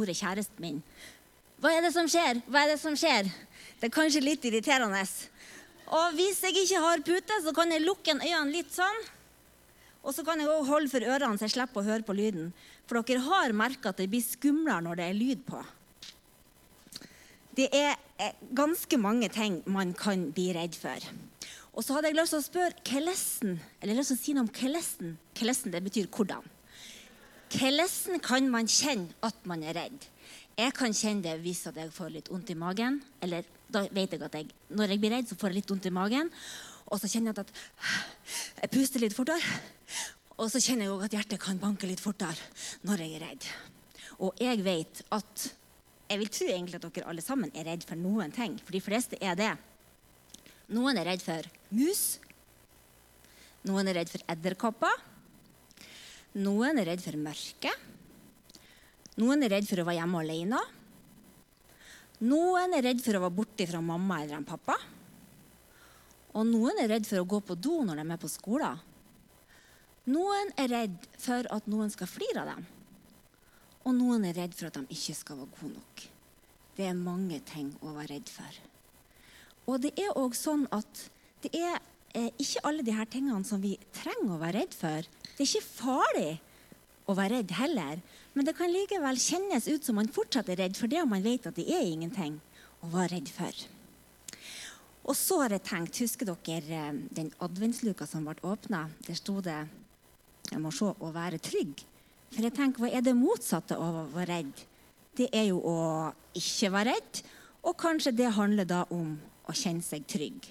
Tore, kjæresten min. Hva er det som skjer? Hva er det som skjer? Det er kanskje litt irriterende. Og hvis jeg ikke har pute, så kan jeg lukke øynene litt sånn. Og så kan jeg også holde for ørene så jeg slipper å høre på lyden. For dere har merka at det blir skumlere når det er lyd på. Det er eh, ganske mange ting man kan bli redd for. Og så hadde jeg lyst til å spørre hvordan, eller lyst til å si noe om hvordan. Hvordan det betyr hvordan. Hvordan kan man kjenne at man er redd? Jeg kan kjenne det hvis jeg får litt vondt i magen. Eller da vet jeg at jeg, når jeg blir redd, så får jeg litt vondt i magen. Og så kjenner jeg at jeg puster litt fortere. Og så kjenner jeg også at hjertet kan banke litt fortere når jeg er redd. Og jeg vet at jeg vil tro egentlig at dere alle sammen er redd for noen ting. For de fleste er det. Noen er redd for mus. Noen er redd for edderkopper. Noen er redd for mørket. Noen er redd for å være hjemme alene. Noen er redd for å være borte fra mamma eller pappa. Og noen er redd for å gå på do når de er på skolen. Noen er redd for at noen skal flire av dem. Og noen er redd for at de ikke skal være gode nok. Det er mange ting å være redd for. Og det er òg sånn at det er eh, ikke alle de her tingene som vi trenger å være redd for. Det er ikke farlig å være redd heller, men det kan likevel kjennes ut som man fortsatt er redd for det, og man vet at det er ingenting å være redd for. Og så har jeg tenkt, Husker dere eh, den adventsluka som ble åpna? Der sto det jeg må se å være trygg. For jeg tenker, hva er det motsatte av å være redd? Det er jo å ikke være redd. Og kanskje det handler da om å kjenne seg trygg.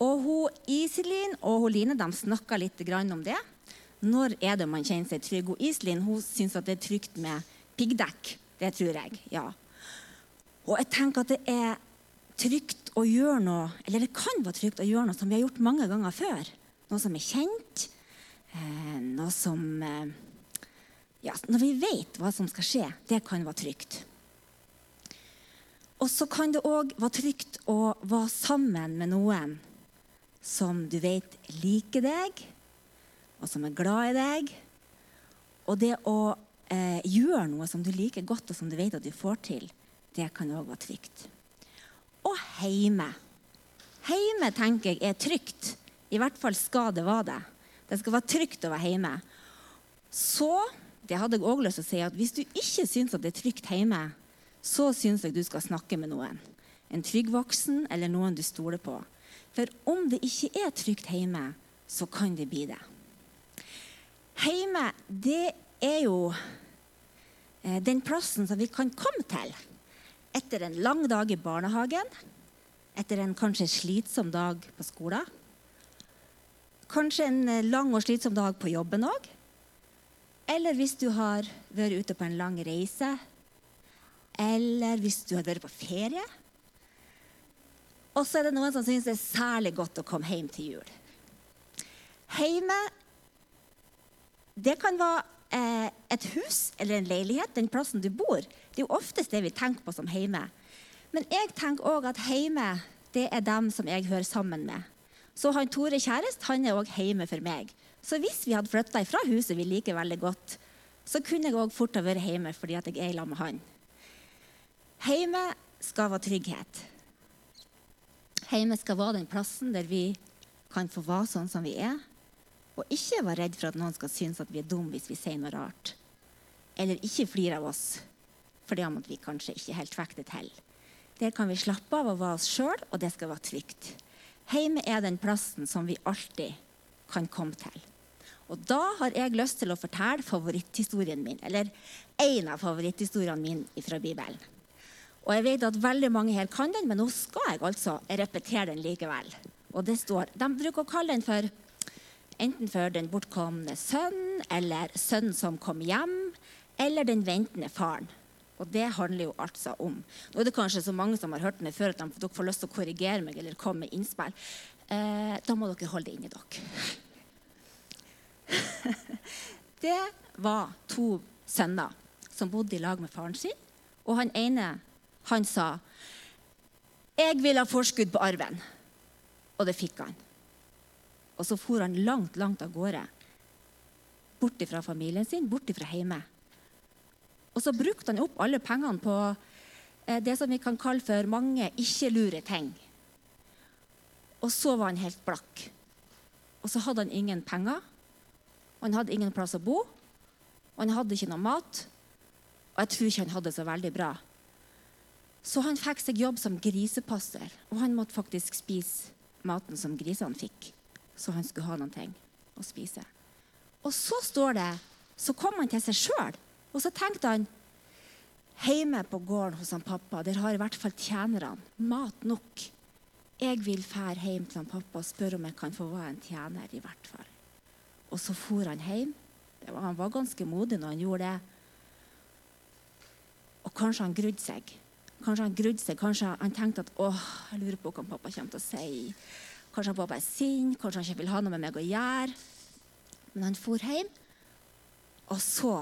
Og hun Iselin og hun Line de snakka litt om det. Når er det man kjenner seg trygg? Og Iselin hun syns at det er trygt med piggdekk. Det tror jeg. ja. Og jeg tenker at det er trygt å gjøre noe eller det kan være trygt å gjøre noe som vi har gjort mange ganger før. Noe som er kjent, Eh, noe som eh, ja, Når vi vet hva som skal skje, det kan være trygt. Og så kan det òg være trygt å være sammen med noen som du vet liker deg, og som er glad i deg. Og det å eh, gjøre noe som du liker godt, og som du vet at du får til, det kan òg være trygt. Og heime. Heime tenker jeg er trygt. I hvert fall skal det være det. Det skal være trygt å være hjemme. Så det hadde jeg også lyst til å si at hvis du ikke syns det er trygt hjemme, så syns jeg du skal snakke med noen. En trygg voksen eller noen du stoler på. For om det ikke er trygt hjemme, så kan det bli det. Hjemme, det er jo eh, den plassen som vi kan komme til etter en lang dag i barnehagen, etter en kanskje slitsom dag på skolen Kanskje en eh, lang og slitsom dag på jobben òg. Eller hvis du har vært ute på en lang reise. Eller hvis du har vært på ferie. Og så er det noen som syns det er særlig godt å komme hjem til jul. Hjemme det kan være eh, et hus eller en leilighet, den plassen du bor. Det er jo oftest det vi tenker på som hjemme. Men jeg tenker òg at hjemme det er dem som jeg hører sammen med. Så han Tore kjærest han er òg hjemme for meg. Så hvis vi hadde flytta ifra huset vi liker veldig godt, så kunne jeg òg fort ha vært hjemme fordi at jeg er sammen med han. Hjemme skal være trygghet. Hjemme skal være den plassen der vi kan få være sånn som vi er, og ikke være redd for at noen skal synes at vi er dumme hvis vi sier noe rart. Eller ikke flire av oss fordi om at vi kanskje ikke helt fikk det til. Der kan vi slappe av og være oss sjøl, og det skal være trygt. Hjemme er den plassen som vi alltid kan komme til. Og da har jeg lyst til å fortelle favoritthistorien min, eller en av favoritthistoriene mine fra Bibelen. Og jeg vet at veldig mange her kan den, men nå skal jeg altså repetere den likevel. Og det står, De bruker å kalle den for enten for den bortkomne sønn, eller sønnen som kom hjem, eller den ventende faren. Og det handler jo altså om Nå er det kanskje så mange som har hørt meg før at dere får lyst til å korrigere meg eller komme med innspill. Eh, da må dere holde det inni dere. det var to sønner som bodde i lag med faren sin. Og han ene han sa 'Jeg vil ha forskudd på arven.' Og det fikk han. Og så for han langt, langt av gårde. Bort fra familien sin, bort fra hjemme. Og så brukte han opp alle pengene på eh, det som vi kan kalle for mange ikke-lure ting. Og så var han helt blakk. Og så hadde han ingen penger, og han hadde ingen plass å bo, og han hadde ikke noe mat. Og jeg tror ikke han hadde det så veldig bra. Så han fikk seg jobb som grisepasser, og han måtte faktisk spise maten som grisene fikk, så han skulle ha ting å spise. Og så står det, så kom han til seg sjøl, og så tenkte han Hjemme på gården hos han pappa der har i hvert fall tjenerne mat nok. Jeg vil fære hjem til han pappa og spørre om jeg kan få være en tjener. i hvert fall. Og så for han hjem. Var, han var ganske modig når han gjorde det. Og kanskje han grudde seg. Kanskje han grudde seg, kanskje han tenkte at åh, jeg lurer på hva pappa kommer til å si. Kanskje han pappa er sint, kanskje han ikke vil ha noe med meg å gjøre. Men han for hjem, og så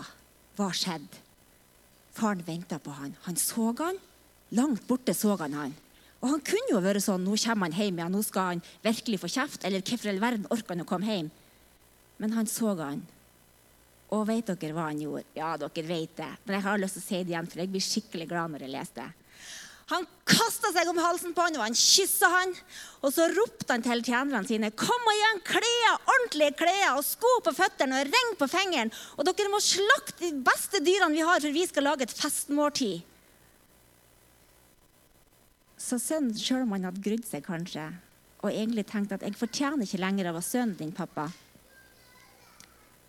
hva skjedde? Faren venta på han. Han så han. Langt borte så han han. Og han kunne jo vært sånn nå kommer han hjem igjen, nå skal han virkelig få kjeft. Eller hvorfor i all verden orker han å komme hjem? Men han så han. Og vet dere hva han gjorde? Ja, dere vet det. Men jeg har lyst til å si det igjen, for jeg blir skikkelig glad når jeg leser det. Han kasta seg om halsen på han, og han kyssa han. Og så ropte han til tjenerne sine kom og gi han klær, ordentlige klær og sko på føttene og ring på fingeren. Og dere må slakte de beste dyrene vi har, for vi skal lage et festmåltid. Så sønnen, sjøl om han hadde grudd seg kanskje, og egentlig tenkte at jeg fortjener ikke lenger å være sønnen din, pappa,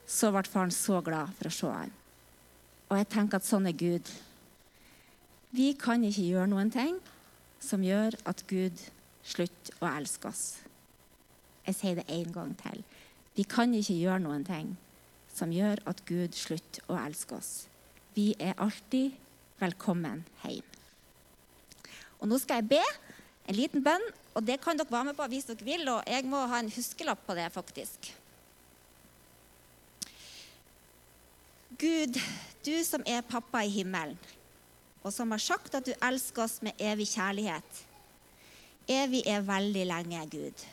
så ble faren så glad for å se ham. Og jeg tenker at sånn er Gud. Vi kan ikke gjøre noen ting som gjør at Gud slutter å elske oss. Jeg sier det en gang til. Vi kan ikke gjøre noen ting som gjør at Gud slutter å elske oss. Vi er alltid velkommen hjem. Og Nå skal jeg be en liten bønn, og det kan dere være med på hvis dere vil. Og jeg må ha en huskelapp på det, faktisk. Gud, du som er pappa i himmelen og som har sagt at du elsker oss med evig kjærlighet. Evig er veldig lenge, Gud.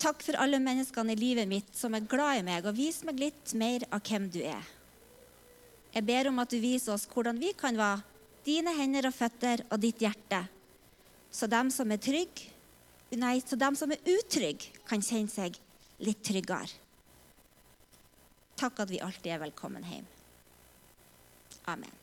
Takk for alle menneskene i livet mitt som er glad i meg, og vis meg litt mer av hvem du er. Jeg ber om at du viser oss hvordan vi kan være dine hender og føtter og ditt hjerte, så dem som er trygg, nei, så dem som er utrygge, kan kjenne seg litt tryggere. Takk at vi alltid er velkommen hjem. Amen.